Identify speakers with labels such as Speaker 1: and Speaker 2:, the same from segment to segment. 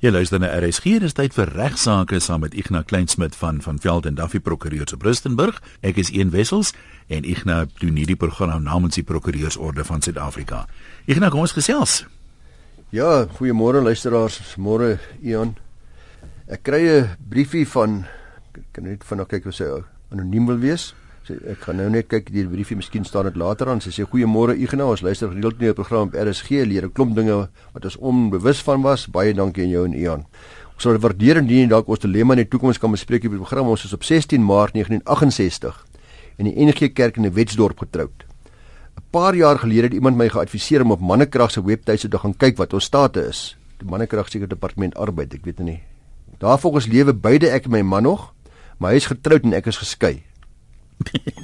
Speaker 1: Jy luister na RSG, dis tyd vir regsaake saam met Ignas Kleinsmid van van Veld en Duffy Prokureurs op Rustenburg. Ek is een wessels en Ignas doen hierdie program namens die Prokureursorde van Suid-Afrika. Ignas, kom ons gesels.
Speaker 2: Ja, goeiemôre luisteraars. Môre Ian. Ek kry 'n briefie van kan net vanaand kyk of sy anoniem wil wees. Sy ek gaan nou net kyk die briefie, miskien staan dit later aan. Sy sê goeiemôre Ignas, ons luister gereeld na die program op RSG, leer 'n klomp dinge wat ons onbewus van was. Baie dankie aan jou en Ian. Ons sal waardeer indien jy dalk ons dilemma in die toekoms kan bespreek op die program. Ons is op 16 Maart 1968 in die NG Kerk in Wetsdorp getroud. 'n Paar jaar gelede het iemand my geadviseer om op Mannekrag se webtuiste te gaan kyk wat ons state is. Die Mannekrag seker departement arbeid, ek weet nie. Daarvolgens lewe beide ek en my man nog, maar hy is getroud en ek is geskei.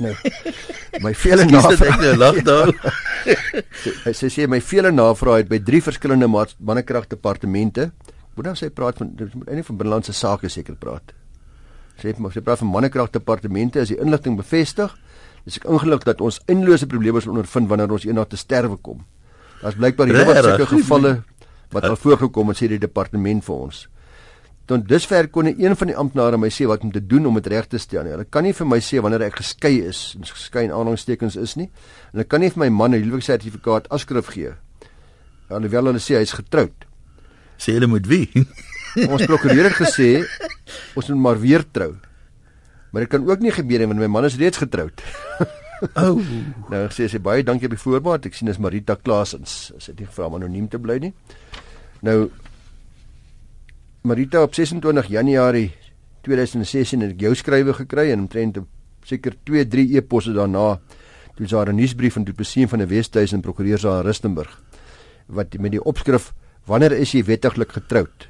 Speaker 2: Nou. My vele navrae
Speaker 1: ek nou lag daar.
Speaker 2: Hy sê sê my vele navrae het by drie verskillende mannekragdepartemente. Moet nou sê praat van eintlik van binnelandse sake seker praat. Sê maar sy praat van mannekragdepartemente as die inligting bevestig. Dis ek ingelig dat ons eindelose probleme sal ondervind wanneer ons eendag te sterwe kom. Daar's blykbaar hier wat sulke gevalle wat al voorgekom het sê die departement vir ons. Dan dusver kon een van die amptenare my sê wat om te doen om dit reg te stel nie. Hulle kan nie vir my sê wanneer ek geskei is, geskei in aanhalingstekens is nie. En hulle kan nie vir my man 'n huweliksertifikaat afskrif gee. Alhoewel hulle sê hy's getroud.
Speaker 1: Sê hulle moet wie?
Speaker 2: Ons prokureur het gesê ons moet maar weer trou. Maar dit kan ook nie gebeur nie want my man is reeds getroud.
Speaker 1: Ou. oh.
Speaker 2: Nou sê sy baie dankie op die voorbaat. Ek sien dis Marita Klasens. Sy het nie gevra om anoniem te bly nie. Nou Marita op 26 Januarie 2016 het ek jou skrywe gekry en omtrent seker 2 3 e-posse daarna toe sy 'n nuusbrief van die president van die Wesduisen prokureur sa Rustenburg wat met die opskrif wanneer is jy wettiglik getroud?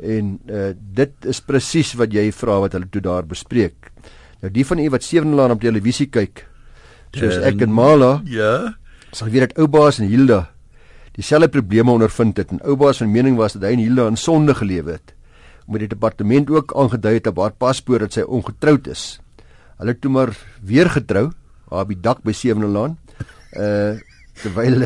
Speaker 2: En uh, dit is presies wat jy vra wat hulle toe daar bespreek. Nou die van u wat sewe laan op televisie kyk soos en, ek en Mala
Speaker 1: ja.
Speaker 2: sal weet dat oubaas en Hilda dieselfde probleme ondervind het en oubaas van mening was dat hy en Hilda in sonde gelewe het met die departement ook aangedui het op haar paspoort dat sy ongetroud is. Hulle het toe maar weer getrou, haar by dak by Sewende Laan. Uh terwyl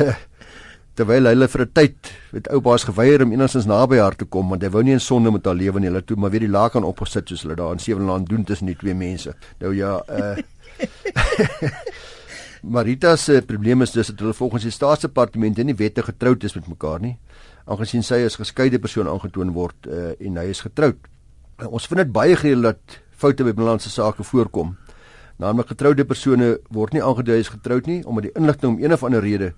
Speaker 2: terwyl hulle vir 'n tyd met oupa's geweier om enigstens naby haar te kom want hy wou nie in sonde met haar lewe nie. Hulle toe maar weer die laken opgesit soos hulle daar in Sewende Laan doen tussen die twee mense. Nou ja, uh Marita se probleem is dus dat hulle volgens die staatsdepartement nie wettig getroud is met mekaar nie aangesien sy as geskeide persoon aangetoon word uh, en hy is getroud. Uh, ons vind dit baie gereeld dat foute by binnelandse sake voorkom. Naamlik getroude persone word nie aangedui as getroud nie omdat die inligting om een of ander rede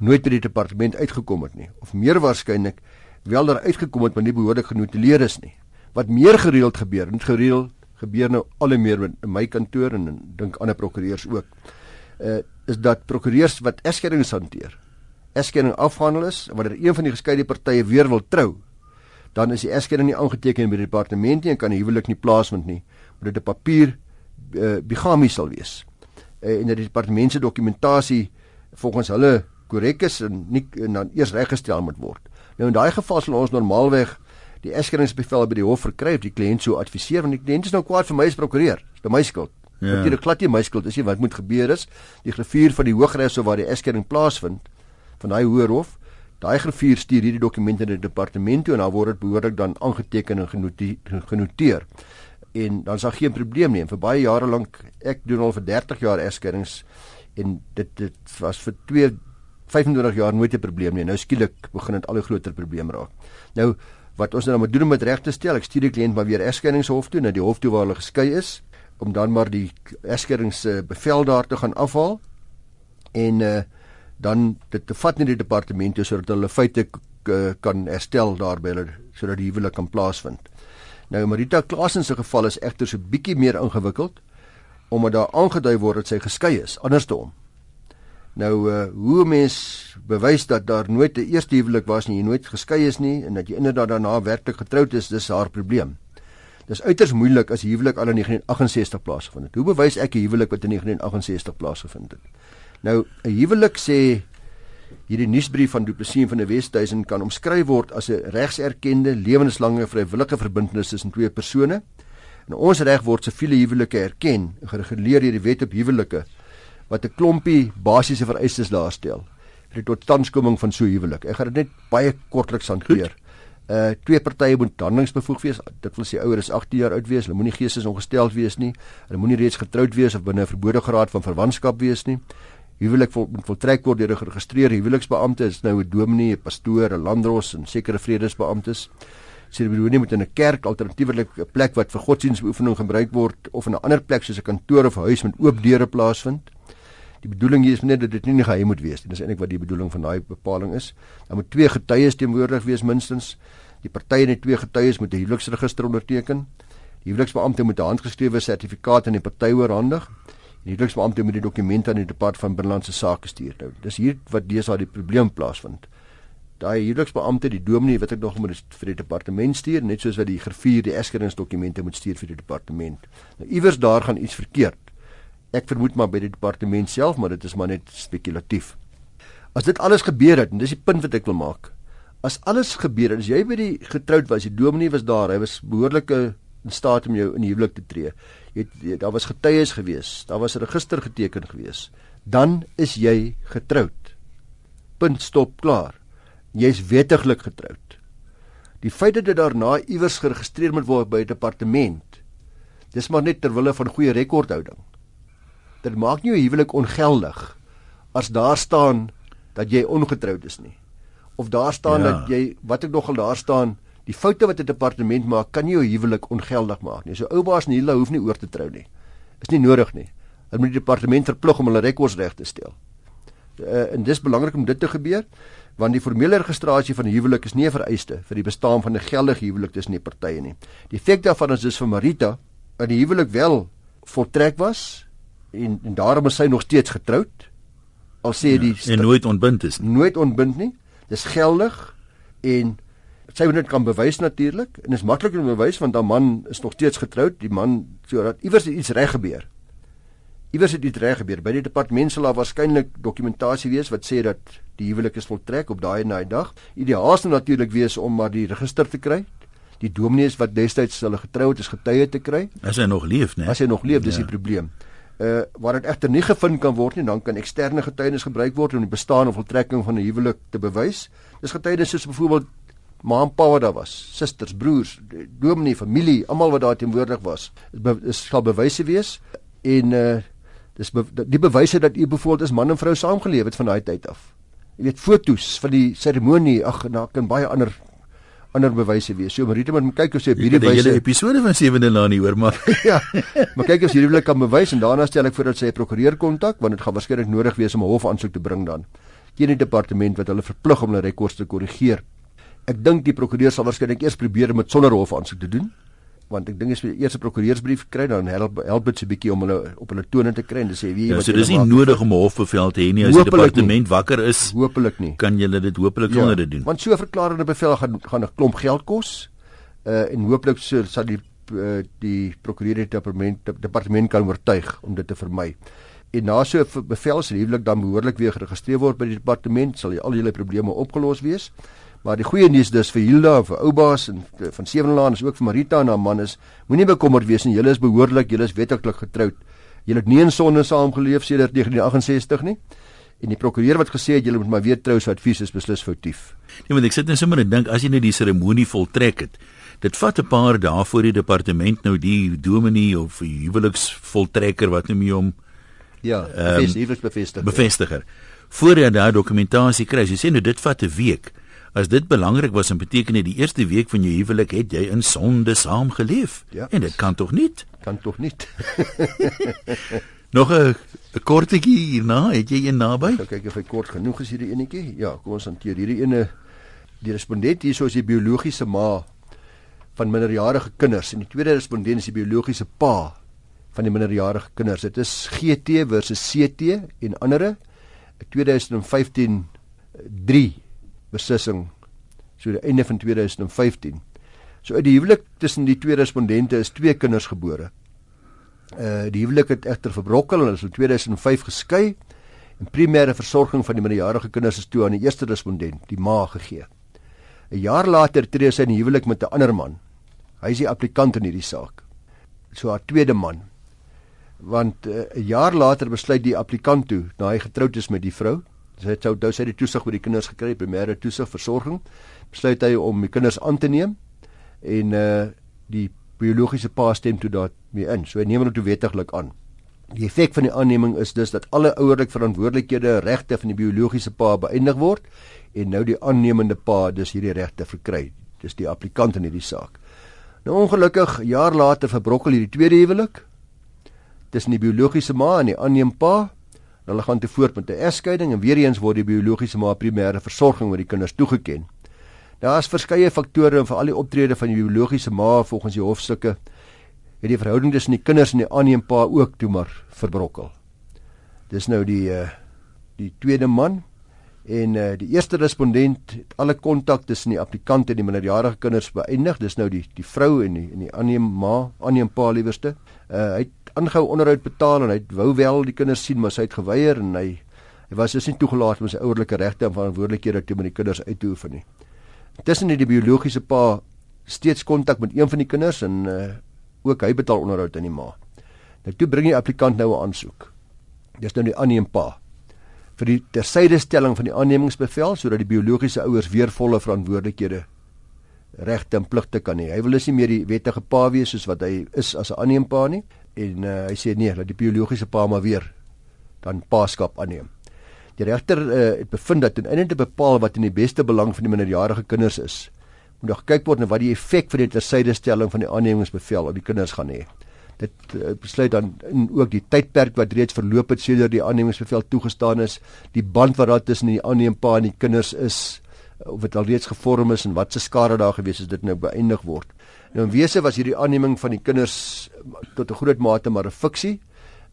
Speaker 2: nooit by die departement uitgekom het nie of meer waarskynlik wel daar uitgekom het maar nie behoorlik genotuleer is nie. Wat meer gereeld gebeur, en gereeld gebeur nou al hoe meer in my kantoor en dink ander prokureurs ook, uh, is dat prokureurs wat egskeidings hanteer egskeiding afhandel is wanneer een van die geskeide partye weer wil trou, dan is die egskeiding nie aangeteken by die departement nie en kan die huwelik nie plaasvind nie, maar dit 'n papier uh, bigamie sal wees. Uh, en dat die departement se dokumentasie volgens hulle korrek is en nie en dan eers reggestel moet word. Nou in daai geval sal ons normaalweg die egskeidingsbevel by die hof verkry of die kliënt so adviseer want die kliënt is nou kwaad vir my as prokureur. Dis by my skuld. Ja. Dit is glad nie my skuld is nie wat moet gebeur is die griffier van die Hooggeregshof waar die egskeiding plaasvind van daai hoër hof. Daai griffier stuur hierdie dokumente na die departement toe en dan word dit behoorlik dan aangeteken en genoteer. En dan is daar geen probleem nie. En vir baie jare lank, ek doen al vir 30 jaar egskeidings en dit dit was vir 2 25 jaar nooit 'n probleem nie. Nou skielik begin dit al 'n groter probleem raak. Nou wat ons nou moet doen om dit reg te stel, ek stuur die kliënt maar weer egskeidingshof toe na die hof toe waar hulle geskei is om dan maar die egskeidingsbevel daar te gaan afhaal. En uh dan dit te vat in die departemente sodat hulle feite kan herstel daarby hulle sodat die huwelik kan plaasvind. Nou Marita Klasen se geval is egter so bietjie meer ingewikkeld omdat daar aangedui word dat sy geskei is andersom. Nou uh, hoe mens bewys dat daar nooit 'n eerste huwelik was nie, jy nooit geskei is nie en dat jy inderdaad daarna werklik getroud is, dis haar probleem. Dis uiters moeilik as huwelik al in 1968 plaasgevind het. Hoe bewys ek 'n huwelik wat in 1968 plaasgevind het? Nou 'n huwelik sê hierdie nuusbrief van Du Plessis van die Wesduisen kan omskryf word as 'n regserkende lewenslange vrywillige verbintenis tussen twee persone. En ons reg word siviele huwelike erken, gereguleer deur die wet op huwelike wat 'n klompie basiese vereistes daarstel vir die totstandskoming van so 'n huwelik. Ek gaan dit net baie kortliks hanteer. Uh twee partye moet handelingsbevoeg wees. Dit wil sê ouer is 18 jaar oud wees. Hulle moenie geestesongesteld wees nie. Hulle moenie reeds getroud wees of binne 'n verbode graad van verwantskap wees nie. Huwelik vol, moet voltrek word deur 'n geregistreerde huweliksbeampte. Dit is nou 'n dominee, 'n pastoor, 'n landdros en sekere vredesbeamptes. Seremonie moet in 'n kerk alternatiefelik 'n plek wat vir godsdienstbeoefening gebruik word of in 'n ander plek soos 'n kantoor of huis met oop deure plaasvind. Die bedoeling hier is net dat dit nie geheim moet wees nie. Dis eintlik wat die bedoeling van daai bepaling is. Daar moet twee getuies teenwoordig wees minstens. Die partye en die twee getuies moet 'n huweliksregister onderteken. Die huweliksbeampte moet 'n handgeskrewe sertifikaat aan die party oorhandig. Die huweliksbeampte moet die dokumente aan die departement van binnelandse sake stuur. Nou, dis hier wat deesdae die probleem plaasvind. Daai huweliksbeampte, die dominee wat ek nog moet vir die departement stuur, net soos wat die griffier die eskeringsdokumente moet stuur vir die departement. Nou iewers daar gaan iets verkeerd. Ek vermoed maar by die departement self, maar dit is maar net spekulatief. As dit alles gebeur het en dis die punt wat ek wil maak. As alles gebeur het, as jy by die getroud was, die dominee was daar, hy was behoorlik in staat om jou in die huwelik te tree. Jy het daar was getuies gewees, daar was 'n register geteken gewees. Dan is jy getroud. Punt stop klaar. Jy's wettiglik getroud. Die feit dat dit daarna iewers geregistreer moet word by 'n departement, dis maar net ter wille van goeie rekordhouding dit maak nie jou huwelik ongeldig as daar staan dat jy ongetroud is nie. Of daar staan ja. dat jy wat ek nogal daar staan, die foute wat 'n departement maak, kan nie jou huwelik ongeldig maak nie. So oubaas en hulle hoef nie oor te trou nie. Is nie nodig nie. Hulle moet die departement verplig om hulle rekords reg te stel. Uh, en dis belangrik om dit te gebeur want die formele registrasie van 'n huwelik is nie 'n vereiste vir die bestaan van 'n geldige huwelik tussen die partye nie. Die feit daarvan is dus vir Marita dat die huwelik wel voltrek was en en daarom is sy nog steeds getroud. Al sê ja, die
Speaker 1: en nooit ontbind is
Speaker 2: nie. Nooit ontbind nie. Dis geldig en sy moet dit kan bewys natuurlik en is maklik om te bewys want haar man is nog steeds getroud. Die man sodat iewers iets reg gebeur. Iewers het iets reg gebeur. By die departement sal daar waarskynlik dokumentasie wees wat sê dat die huwelik is voltrek op daai en daai dag. Ideaal sou natuurlik wees om maar die register te kry. Die dominees wat destyds hulle getrou het, is getuie te kry.
Speaker 1: As hy nog leef, né?
Speaker 2: As hy nog leef, dis ja. die probleem uh waar dit egter nie gevind kan word nie, dan kan eksterne getuienis gebruik word om die bestaan of voltrekking van 'n huwelik te bewys. Dis getuienis soos byvoorbeeld ma en pa wat daar was, susters, broers, dominee, familie, almal wat daar teenwoordig was. Dit sal bewyse wees en uh dis be, die bewyse dat u byvoorbeeld is man en vrou saamgeleef het van daai tyd af. Jy weet fotos van die seremonie, ag, daar kan baie ander ander bewyse wees. So Marita moet kyk of sy hierdie
Speaker 1: bewyse Die hele episode van Sewende Laan nie hoor maar.
Speaker 2: ja. Maar kyk of sy hierdie kan bewys en daarna stel ek voor dat sy 'n prokureur kontak want dit gaan waarskynlik nodig wees om 'n hofaansoek te bring dan teen die departement wat hulle verplig om hulle rekords te korrigeer. Ek dink die prokureur sal waarskynlik eers probeer dit sonder hofaansoek te doen want ek dink as jy eers 'n prokureursbrief kry dan help help dit so 'n bietjie om hulle op hulle tone te kry en te sê wie
Speaker 1: ja, wat so dis nie nodig om 'n hofbevel te hê nie. As die departement nie. wakker is
Speaker 2: hopelik nie.
Speaker 1: kan jy dit hopelik ja, sonder dit doen.
Speaker 2: want so 'n verklarende bevel gaan gaan 'n klomp geld kos uh, en hopelik so sal die uh, die prokureur departement departement kan oortuig om dit te vermy. En na so 'n bevel se huwelik dan behoorlik weer geregistreer word by die departement sal jy al julle probleme opgelos wees Maar die goeie nuus dis vir Hilda en vir Oubaas en van Sewenlaan is ook vir Marita en haar man is moenie bekommerd wees nie. Julle is behoorlik, julle is wettiglik getroud. Julle het nie in sonde saamgeleef sedert 1968 nie. En die prokureur wat gesê het julle moet maar weer trou, so advies is beslis foutief.
Speaker 1: Nee, want ek sit net sommer en dink as jy net die seremonie voltrek het. Dit vat 'n paar dae voor die departement nou die dominee of huweliksvoltrekker wat noem jy hom?
Speaker 2: Ja, um, huweliksbevestiger.
Speaker 1: Bevestiger. Voor jy daai dokumentasie kry, jy sê nou dit vat 'n week. As dit belangrik was, dan beteken dit die eerste week van jou huwelik het jy in sonde saam geleef. Ja, en dit kan tog nie?
Speaker 2: Kan tog nie.
Speaker 1: Nog 'n kortetjie hierna, het jy een naby?
Speaker 2: Ek kyk of hy kort genoeg is hierdie enetjie. Ja, kom ons hanteer hierdie ene. Die respondent hier is die biologiese ma van minderjarige kinders en die tweede respondent is die biologiese pa van die minderjarige kinders. Dit is GT versus CT en ander 2015 3 beslissing so die einde van 2015. So uit die huwelik tussen die twee respondente is twee kinders gebore. Uh die huwelik het egter verbrokkel en hulle is in 2005 geskei en primêre versorging van die minderjarige kinders is toe aan die eerste respondent, die ma gegee. 'n Jaar later tree sy in huwelik met 'n ander man. Hy is die applikant in hierdie saak. So haar tweede man. Want uh, 'n uh, jaar later besluit die applikant toe, na hy getroud is met die vrou, Sy het sou sy die toesig oor die kinders gekry, primêre toesig versorging. besluit hy om die kinders aan te neem en uh die biologiese pa stem toe daarmee in. So hy neem hulle toe wettiglik aan. Die effek van die aanneming is dus dat alle ouerlike verantwoordelikhede regte van die biologiese pa beëindig word en nou die aannemende pa dus hierdie regte verkry. Dis die applikant in hierdie saak. Nou ongelukkig jaar later verbrokkel hierdie tweede huwelik tussen die biologiese ma en die aanneem pa. Hulle gaan te voort met 'n egskeiding en weer eens word die biologiese ma primêre versorging oor die kinders toegeken. Daar is verskeie faktore en vir al die optrede van die biologiese ma volgens die hofstukke het die verhouding tussen die kinders en die aanneem pa ook toe maar verbrokkel. Dis nou die uh die tweede man en uh die eerste respondent het alle kontak tussen die applikant en die minderjarige kinders beëindig. Dis nou die die vrou en die en die aanneem ma, aanneem pa liewerste. Uh hy het aangehou onderhoud betaal en hy wou wel die kinders sien maar hy het geweier en hy hy was dus nie toegelaat om sy ouerlike regte en verantwoordelikhede te met die kinders uit te oefen nie. Tussen het die biologiese pa steeds kontak met een van die kinders en uh, ook hy betaal onderhoud aan die ma. Nou toe bring die applikant nou 'n aansoek. Dis nou die aanneem pa vir die tersydestelling van die aannemingsbevel sodat die biologiese ouers weer volle verantwoordelikhede regte en pligte kan hê. Hy wil dus nie meer die wettige pa wees soos wat hy is as 'n aanneem pa nie en uh, hy sê nee, dat die biologiese pa maar weer dan paaskap aanneem. Die regter uh, het bevind dat ten einde te bepaal wat in die beste belang van die minderjarige kinders is, moet daar gekyk word na wat die effek van die tersydestelling van die aannemingsbevel op die kinders gaan hê. Dit uh, besluit dan in ook die tydperk wat reeds verloop het sedert die aannemingsbevel toegestaan is, die band wat daar tussen die aanneempa en die kinders is, of dit al reeds gevorm is en wat se skade daar gewees is dit nou beëindig word. Nou in wese was hierdie aanneming van die kinders tot 'n groot mate maar 'n fiksie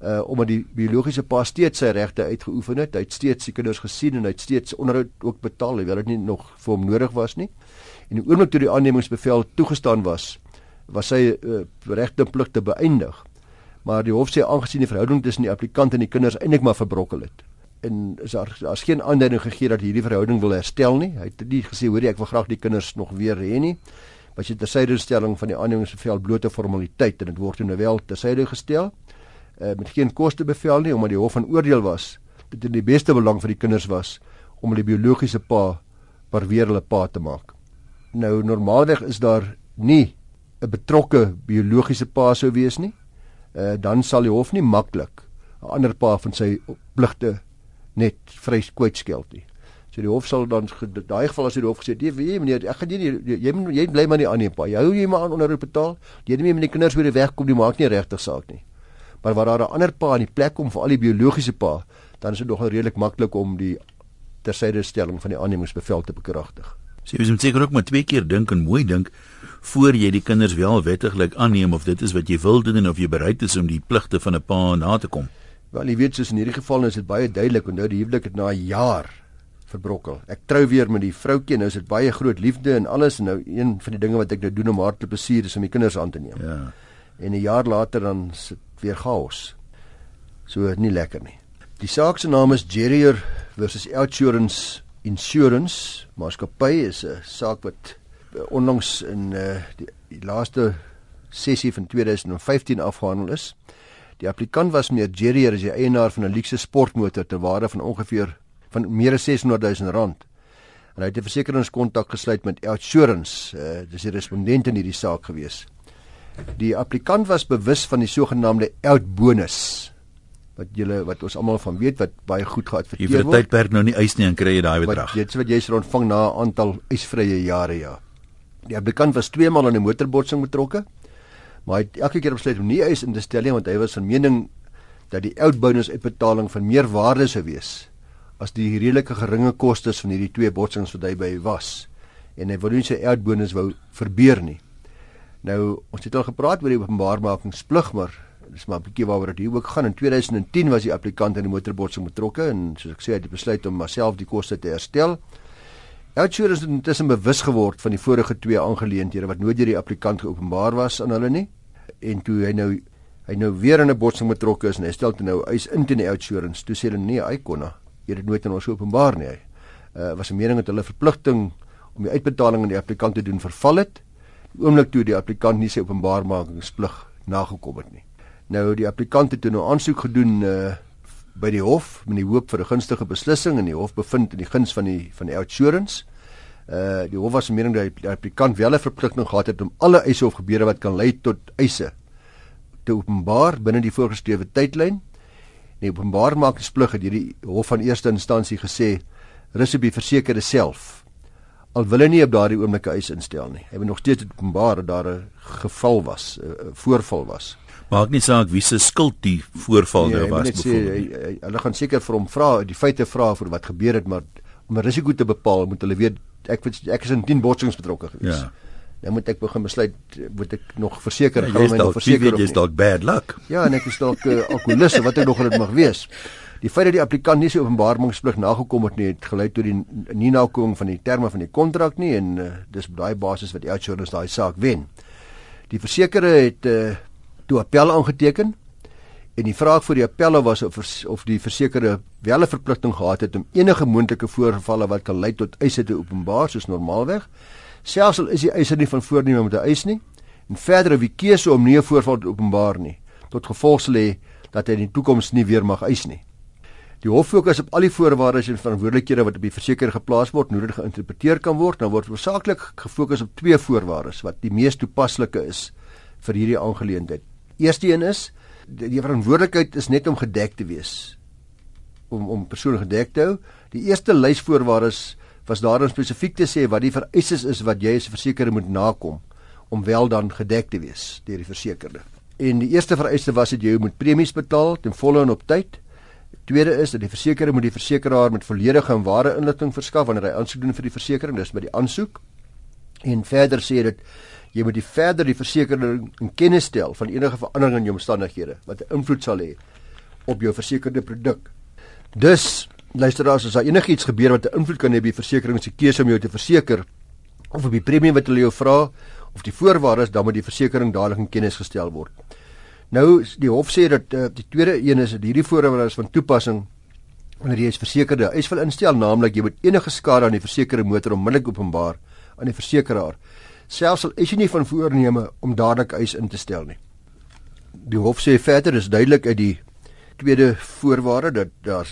Speaker 2: uh omdat die biologiese pa steeds sy regte uitgeoefen het. Hy het steeds die kinders gesien en hy het steeds onderhoud ook betaal, hoewel dit nie nog vir hom nodig was nie. En die oomblik toe die aannemingsbevel toegestaan was, was sy uh, regte pligte beëindig. Maar die hof sê aangesien die verhouding tussen die applikant en die kinders eintlik maar verbrokkel het en is daar daar's geen aanduiding gegee dat hierdie verhouding wil herstel nie. Hy het nie gesê hoor ek wil graag die kinders nog weer hê nie was dit 'n sydestelling van die aannemingsbevel blote formaliteit en dit word nou wel ter syde gestel uh, met geen koste bevel nie omdat die hof van oordeel was dit in die beste belang vir die kinders was om hulle biologiese pa per weer hulle pa te maak. Nou normaalweg is daar nie 'n betrokke biologiese pa sou wees nie. Uh dan sal die hof nie maklik 'n ander pa van sy pligte net vry kwytskeld nie. So die hof sal dan daai geval as die hof gesê, "Nee, weet jy meneer, ek gaan nie jy jy, jy bly maar nie aan nie, pa. Jy hou jy maar aan onder betaal. Jy nie meer met die kinders weer wegkom nie, maak nie regtig saak nie." Maar waar daar 'n ander pa in die plek kom vir al die biologiese pa, dan is dit nogal redelik maklik om die tersydestelling van die aannemingsbevel te bekragtig.
Speaker 1: So jy moet seker ook maar twee keer dink en mooi dink voor jy die kinders wel wettiglik aanneem of dit is wat jy wil doen en of jy bereid is om die pligte van 'n pa na te kom.
Speaker 2: Wel, jy weet soos in hierdie geval is dit baie duidelik en nou die huwelik het na 'n jaar verbrokkel. Ek trou weer met die vroutjie, nou is dit baie groot liefde en alles en nou een van die dinge wat ek nou doen om haar te plesier is om die kinders aan te neem.
Speaker 1: Ja.
Speaker 2: En 'n jaar later dan sit weer chaos. So nie lekker nie. Die saak se naam is Jerrier versus Outsurance Insurance. Maatskappy is 'n saak wat onlangs in uh, die, die laaste sessie van 2015 afgehandel is. Die applikant was meneer Jerrier, as die eienaar van 'n luukse sportmotor ter waarde van ongeveer van meer as 600 000 rand. En hy het 'n versekeringskontak gesluit met Outsurance, uh, dis die respondent in hierdie saak gewees. Die applikant was bewus van die sogenaamde outbonus wat julle wat ons almal van weet wat baie goed geadverteer word.
Speaker 1: Jy vir 'n tydperk nou nie eis nie en kry jy daai bedrag.
Speaker 2: Dit is wat jy sou ontvang na 'n aantal eisvrye jare ja. Die applikant was twee maal aan 'n motorbotsing betrokke. Maar hy het elke keer besluit om nie eis in te stel nie want hy was van mening dat die outbonus uitbetaling van meer waarde sou wees as die redelike geringe kostes van hierdie twee botsings wat hy by was en hy wou nie sy uitbonus wou verbeur nie. Nou ons het al gepraat oor die openbaarmakingsplig maar dis maar 'n bietjie waaroor dit hier ook gaan. In 2010 was die applikant in die motorbotsing betrokke en soos ek sê het hy besluit om homself die koste te herstel. Outsure is intussen bewus geword van die vorige twee aangeleenthede wat nooit deur die applikant geopenbaar was aan hulle nie en toe hy nou hy nou weer in 'n botsing betrokke is en hy stel toe nou eis in teen die outsurance toe sê hulle nee hy kon nou jy dit nooit in ons openbaar nie. Uh was 'n mening dat hulle verpligting om die uitbetaling aan die applikant te doen verval het. Die oomblik toe die applikant nie sy openbaarmakingsplig nagekom het nie. Nou die applikant het toe nou aansoek gedoen uh by die hof met die hoop vir 'n gunstige beslissing en die hof bevind in die guns van die van die outsurance Uh die hof was mening dat die applikant wel 'n verpligting gehad het om alle eise of gebeure wat kan lei tot eise te openbaar binne die voorgeskrewe tydlyn. Die openbaar maak die plig het hierdie hof van eerste instansie gesê rus op die versekerde self. Al wil hy nie op daardie oomblik 'n eis instel nie. Hy wil nog steeds openbaar dat daar 'n geval was, 'n voorval was.
Speaker 1: Maak nie saak wie se skuld die voorval
Speaker 2: nee,
Speaker 1: nou was
Speaker 2: byvoorbeeld. Hulle gaan seker vir hom vra, die feite vra vir wat gebeur het, maar om 'n risiko te bepaal, moet hulle weet ek ek is in 10 botsings betrokke gewees.
Speaker 1: Ja.
Speaker 2: Nou moet ek begin besluit moet ek nog verseker
Speaker 1: ja,
Speaker 2: gaan my nog verseker
Speaker 1: jy is dalk bad luck.
Speaker 2: Ja, en ek is dalk uh, alkoholiste wat ek nog dit mag wees. Die feit dat die applikant nie sy openbaarmaaksplig nagekom het nie, het gelei tot die nie nakoming van die terme van die kontrak nie en uh, dis op daai basis wat die outsurance daai saak wen. Die versekerde het uh, toe appel aangeteken en die vraag vir die appelle was of of die versekerde wel 'n verpligting gehad het om enige moontlike voorvalle wat kan lei tot eise te openbaar soos normaalweg selfs al is die eiser nie van voorneme om te eis nie en verder of die keuse om nie 'n voorval te openbaar nie tot gevolg sal hê dat hy in die toekoms nie weer mag eis nie Die hof fokus op al die voorwaardes en verantwoordelikhede wat op die verseker geplaas word, hoe dit geïnterpreteer kan word. Nou word hoofsaaklik gefokus op twee voorwaardes wat die mees toepaslike is vir hierdie aangeleentheid. Eerste een is die, verantwoordelikheid is net om gedek te wees om om persone gedek te hou. Die eerste lys voorwaardes was daarin spesifiek te sê wat die vereistes is wat jy as versekerde moet nakom om wel dan gedek te wees deur die versekerde. En die eerste vereiste was dat jy moet premies betaal ten volle en op tyd. Tweede is dat die versekerde moet die versekeraar met volledige en ware inligting verskaf wanneer hy aansoek doen vir die versekering, dis by die aansoek. En verder sê dit jy moet die verder die versekerde in kennis stel van enige verandering in jou omstandighede wat 'n invloed sal hê op jou versekerde produk. Dus luisteraars, as daar enigiets gebeur wat 'n invloed kan hê op die versekering se keuse om jou te verseker of op die premie wat hulle jou vra of die voorwaardes, dan moet die versekering dadelik in kennis gestel word. Nou die hof sê dat uh, die tweede een is dat hierdie voorwaardes van toepassing wanneer jy as versekerde eis wil instel, naamlik jy moet enige skade aan die versekerde motor onmiddellik openbaar aan die versekeraar selfs al is jy nie van voorneme om dadelik eis in te stel nie. Die hof sê verder is duidelik uit die tweede voorwaarde dat daar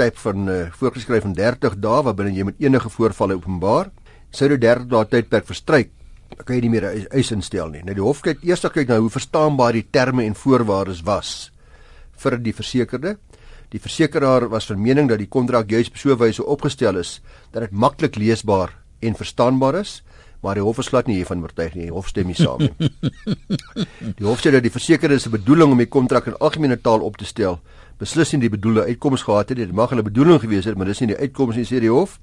Speaker 2: tydstyp van uh, voorgeskryf van 30 dae waarbinne jy met enige voorvalle openbaar. Sou dit 30 dae tydperk verstryk, kan jy nie meer eis instel nie. Nou die hof kyk eers kyk na hoe verstaanbaar die terme en voorwaardes was vir die versekerde. Die versekeraar was van mening dat die kontrak juis so wyse opgestel is dat dit maklik leesbaar en verstaanbaar is maar die hof is glad nie hiervan oortuig nie. Die hof stem nie saam nie. Die hof sê dat die versekerde se bedoeling om die kontrak in algemene taal op te stel, beslis nie die bedoelde uitkoms gehad het nie. Dit mag hulle bedoeling gewees het, maar dis nie die uitkoms nie, sê die hof.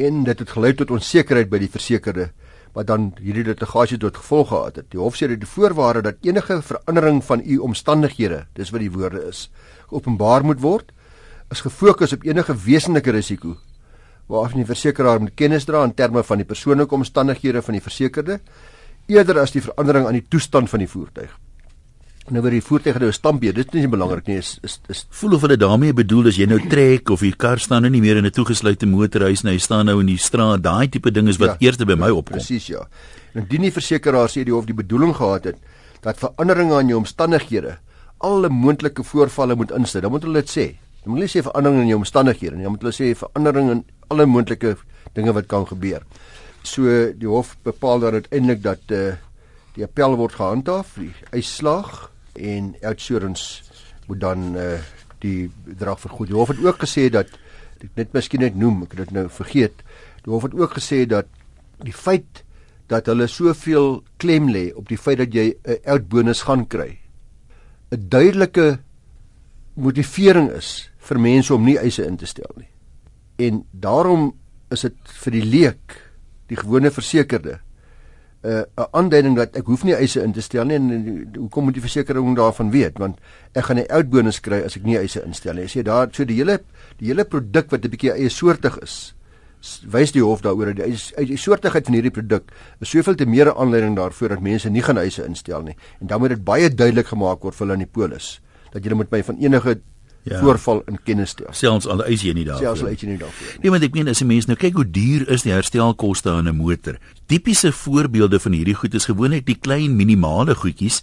Speaker 2: En dit het gelei tot onsekerheid by die versekerde wat dan hierdie litigasie tot gevolg gehad het. Die hof sê dat die voorwaarde dat enige verandering van u omstandighede, dis wat die woorde is, openbaar moet word, is gefokus op enige wesenlike risiko waarvan die versekeraar moet kennis dra in terme van die persoonlike omstandighede van die versekerde eerder as die verandering aan die toestand van die voertuig. Nou word die voertuig nou stampie, dit is nie belangrik nie, is is, is
Speaker 1: voel of hulle daarmee bedoel as jy nou trek of die kar staan nou nie meer in 'n toegesluite motorhuis nie, hy staan nou in die straat, daai tipe ding is wat ja, eers by my opkom.
Speaker 2: Presies ja. En indien die versekeraar sê die hof die bedoeling gehad het dat veranderinge aan jou omstandighede alle moontlike voorvalle moet insluit, dan moet hulle dit sê. Jy moet nie sê verandering in jou omstandighede nie, jy moet hulle sê verandering in alle moontlike dinge wat kan gebeur. So die hof bepaal dan uiteindelik dat eh uh, die appel word gehandhaaf, die uitslag en outsurance moet dan eh uh, die bedrag vergoed. Die hof het ook gesê dat ek net miskien net noem, ek het dit nou vergeet. Die hof het ook gesê dat die feit dat hulle soveel klem lê op die feit dat jy 'n outbonus gaan kry 'n duidelike motivering is vir mense om nie eise in te stel nie en daarom is dit vir die leek die gewone versekerde 'n uh, 'n aanduiding dat ek hoef nie eise in te stel nie. En hoekom moet die versekering daarvan weet? Want ek gaan 'n outbonus kry as ek nie eise instel nie. As jy daar so die hele die hele produk wat 'n bietjie eie soortig is wys die hof daaroor dat die, die soortigheid van hierdie produk is soveel te meer aanleiding daarvoor dat mense nie gaan eise instel nie. En dan moet dit baie duidelik gemaak word vir hulle in die polis dat jy moet my van enige ja. voorval in kennis stel.
Speaker 1: Selfs al eis jy nie daarvoor.
Speaker 2: Selfs al eis jy nie daarvoor nie.
Speaker 1: Nee, want ek meen as 'n mens nou kyk hoe duur is die herstelkoste aan 'n motor. Tipiese voorbeelde van hierdie goed is gewoonlik die klein minimale goedjies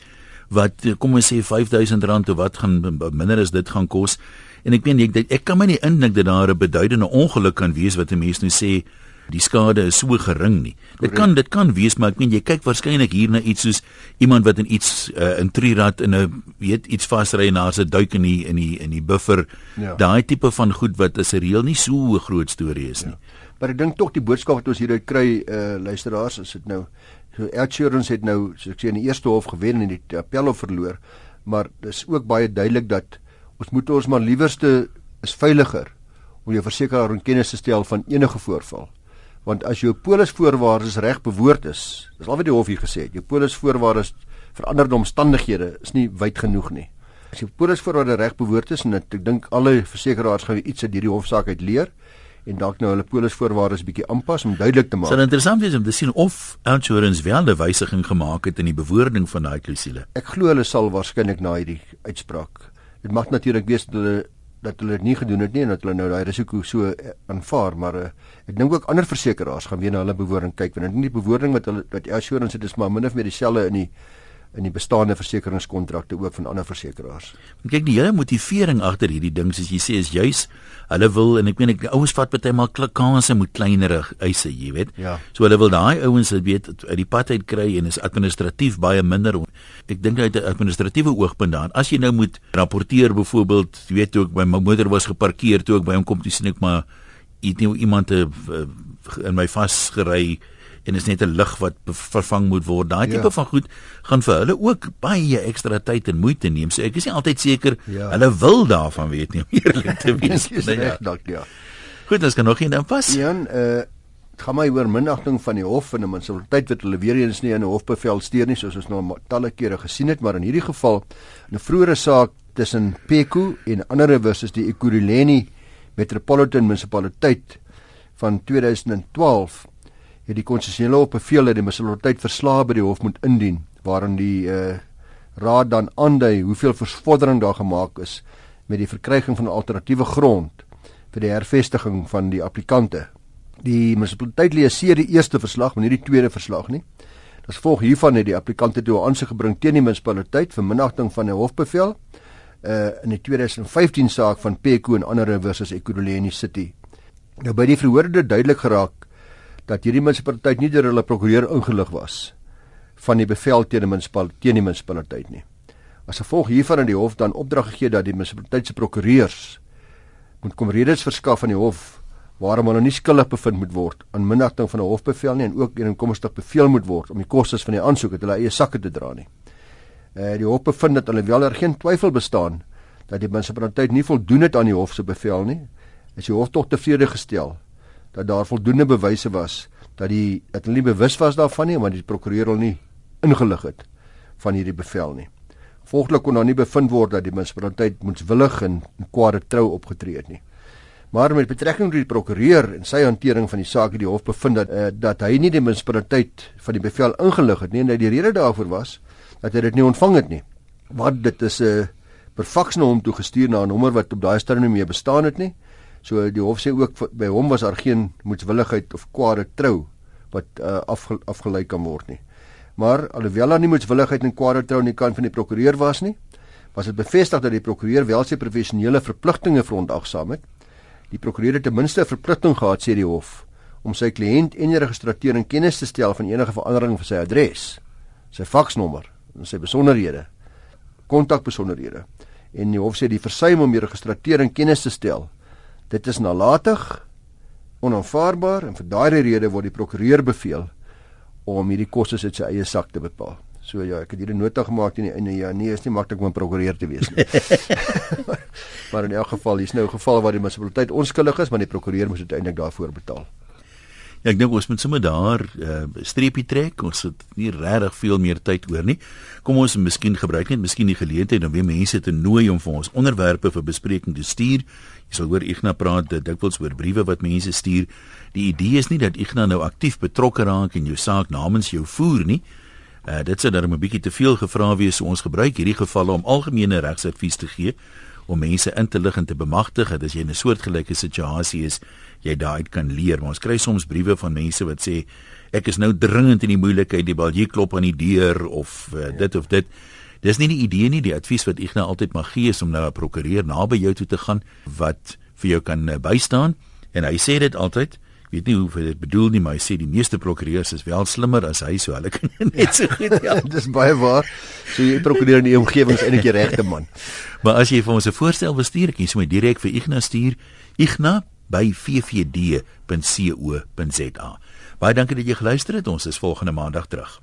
Speaker 1: wat kom ons sê R5000 of wat gaan minder as dit gaan kos. En ek meen ek ek kan my nie indink dat daar 'n beduidende ongeluk kan wees wat 'n mens nou sê die skade is so gering nie. Dit kan dit kan wees maar ek meen jy kyk waarskynlik hier na iets soos iemand wat in iets uh, in Trirad in 'n weet iets vasry en daar's 'n duik in die in die in die buffer. Ja. Daai tipe van goed wat is 'n reël nie so 'n groot storie is nie. Ja.
Speaker 2: Maar ek dink tog die boodskap wat ons hieruit kry uh luisteraars is dit nou so Elchurens het nou soos ek sê in die eerste hof gewen en die appelhof verloor, maar dis ook baie duidelik dat ons moet ons maar liewerste is veiliger om jou versekeraar in kennis te stel van enige voorval. Want as jou polisvoorwaardes reg bewoord is, dis al wat die hof hier gesê het, jou polisvoorwaardes veranderde omstandighede is nie wyd genoeg nie. As jou polisvoorwaardes reg bewoord is en ek dink alle versekeraars gaan iets uit hierdie hofsaak uit leer en dalk nou hulle polisvoorwaardes bietjie aanpas om duidelik te maak.
Speaker 1: Sal interessant wees om te sien of insurance wel 'n wysiging gemaak het in die bewoording van daai klousule.
Speaker 2: Ek glo hulle sal waarskynlik na hierdie uitspraak. Dit mag natuurlik wees dat hulle dat hulle dit nie gedoen het nie en dat hulle nou daai risiko so eh, aanvaar maar uh, ek dink ook ander versekerings gaan weer na hulle bewoording kyk want dit nie die bewoording wat hulle wat assurance het is maar min of meer dieselfde in die in die bestaande versekeringskontrakte ook van ander versekerings.
Speaker 1: Kyk die hele motivering agter hierdie ding soos jy sê is juis hulle wil en ek meen ek ouens vat baie maal kanse moet kleinerig eise, jy weet. Ja. So hulle wil daai ouens weet uit die pad uit kry en is administratief baie minder. Ek dink uit 'n administratiewe oogpunt dan as jy nou moet rapporteer byvoorbeeld, jy weet ook my motor was geparkeer toe ek by hom kom toe sien ek maar iemand eh, in my vasgery en is net 'n lig wat vervang moet word. Daai tipe ja. van goed gaan vir hulle ook baie ekstra tyd en moeite neem. So ek is nie altyd seker ja. hulle wil daarvan weet nie om eerlik te wees.
Speaker 2: nee, ja. Dank ja.
Speaker 1: Goed, dan kan nog een dan pas.
Speaker 2: Jan, uh gaan my oor minagting van die hof en 'n munisipaliteit wat hulle weer eens nie in 'n hofbevel steur nie soos ons nou talle kere gesien het, maar in hierdie geval 'n vroeëre saak tussen Peku en ander versus die Ekurhuleni Metropolitan Munisipaliteit van 2012 het die konstitusionele hof beveel dat die munisipaliteit verslae by die hof moet indien waarin die uh, raad dan aandui hoeveel vordering daar gemaak is met die verkryging van 'n alternatiewe grond vir die hervestiging van die applikante. Die munisipaliteit lees hier die eerste verslag, maar nie die tweede verslag nie. As gevolg hiervan het die applikante toe aansoek gebring teen die munisipaliteit vir minagting van 'n hofbevel uh in die 2015 saak van Peku en ander versus Ekurhuleni City. Nou by die verhoorde duidelik geraak dat hierdie munisipaliteit nie deur hulle prokureur ingelig was van die bevel teen die munisipaliteit teen die munisipaliteit nie. As gevolg hiervan het die hof dan opdrag gegee dat die munisipaliteit se prokureurs moet kom redes verskaf aan die hof waarom hulle nie skuldig bevind moet word aan minagting van 'n hofbevel nie en ook inkomstig beveel moet word om die kostes van die aansoek uit hulle eie sakke te dra nie. Eh die hof bevind dat hulle wel er geen twyfel bestaan dat die munisipaliteit nie voldoen het aan die hof se bevel nie. Is die hof tog tevrede gestel dat daar voldoende bewyse was dat die dat hulle nie bewus was daarvan nie, maar die prokureur hulle nie ingelig het van hierdie bevel nie. Volglik kon daar nie bevind word dat die munisipaliteit moetswillig en in kwade trou opgetree het nie. Maar met betrekking tot die prokureur en sy hantering van die saak het die hof bevind dat uh, dat hy nie die munisipaliteit van die bevel ingelig het nie en dat die rede daarvoor was dat hy dit nie ontvang het nie. Wat dit is 'n uh, per faks na hom toe gestuur na 'n nommer wat op daai stadium nie meer bestaan het nie. So die hof sê ook by hom was daar geen moetswilligheid of kwade trou wat uh, afge, afgelei kan word nie. Maar alhoewel daar nie moetswilligheid en kwade trou aan die kant van die prokureur was nie, was dit bevestig dat die prokureur wel sy professionele verpligtinge verontagsaam het. Die prokureur het ten minste 'n verpligting gehad sê die hof om sy kliënt en die registrateur in kennis te stel van enige verandering van sy adres, sy faksnommer en sy besonderhede, kontakbesonderhede. En die hof sê die versuim om die registrateur in kennis te stel Dit is nalatig, onaanvaarbaar en vir daardie rede word die prokureur beveel om hierdie kostes uit sy eie sak te bepaal. So ja, ek het hierdie nota gemaak teen die einde ja, nee, is nie maklik om 'n prokureur te wees nie. maar in elk geval, hier's nou 'n geval waar die munisipaliteit onskuldig is, maar die prokureur moet uiteindelik daarvoor betaal.
Speaker 1: Ja, ek dink ons moet sommer daar 'n uh, streepie trek. Ons het nie regtig veel meer tyd oor nie. Kom ons miskien gebruik net miskien die geleentheid om weer mense te nooi om vir ons onderwerpe vir bespreking te stuur. Jy sal hoor Ignas praat dikwels oor briewe wat mense stuur. Die idee is nie dat Ignas nou aktief betrokke raak in jou saak namens jou voer nie. Uh, dit sou dan 'n bietjie te veel gevra wees so ons gebruik hierdie gevalle om algemene regsadvies te gee om mense in te lig en te bemagtig dat as jy in 'n soortgelyke situasie is jy daai kan leer. Maar ons kry soms briewe van mense wat sê ek is nou dringend in die moeilikheid, die bal jy klop aan die deur of uh, dit of dit. Dis nie die idee nie, die advies wat ek nou altyd mag gee is om nou 'n prokureur naby jou toe te gaan wat vir jou kan uh, bystaan en hy sê dit altyd weet nie hoe dit bedoel nie, maar hy sê die meeste prokureurs is wel slimmer as hy, so hulle kan net so goed
Speaker 2: help. Ja, dis baie waar. So jy prokureur in die omgewing is eintlik die regte man.
Speaker 1: maar as jy vir ons 'n voorstel wil stuur, kan jy sommer direk vir Ignas stuur. Ignas by vvd.co.za. Baie dankie dat jy geluister het. Ons is volgende maandag terug.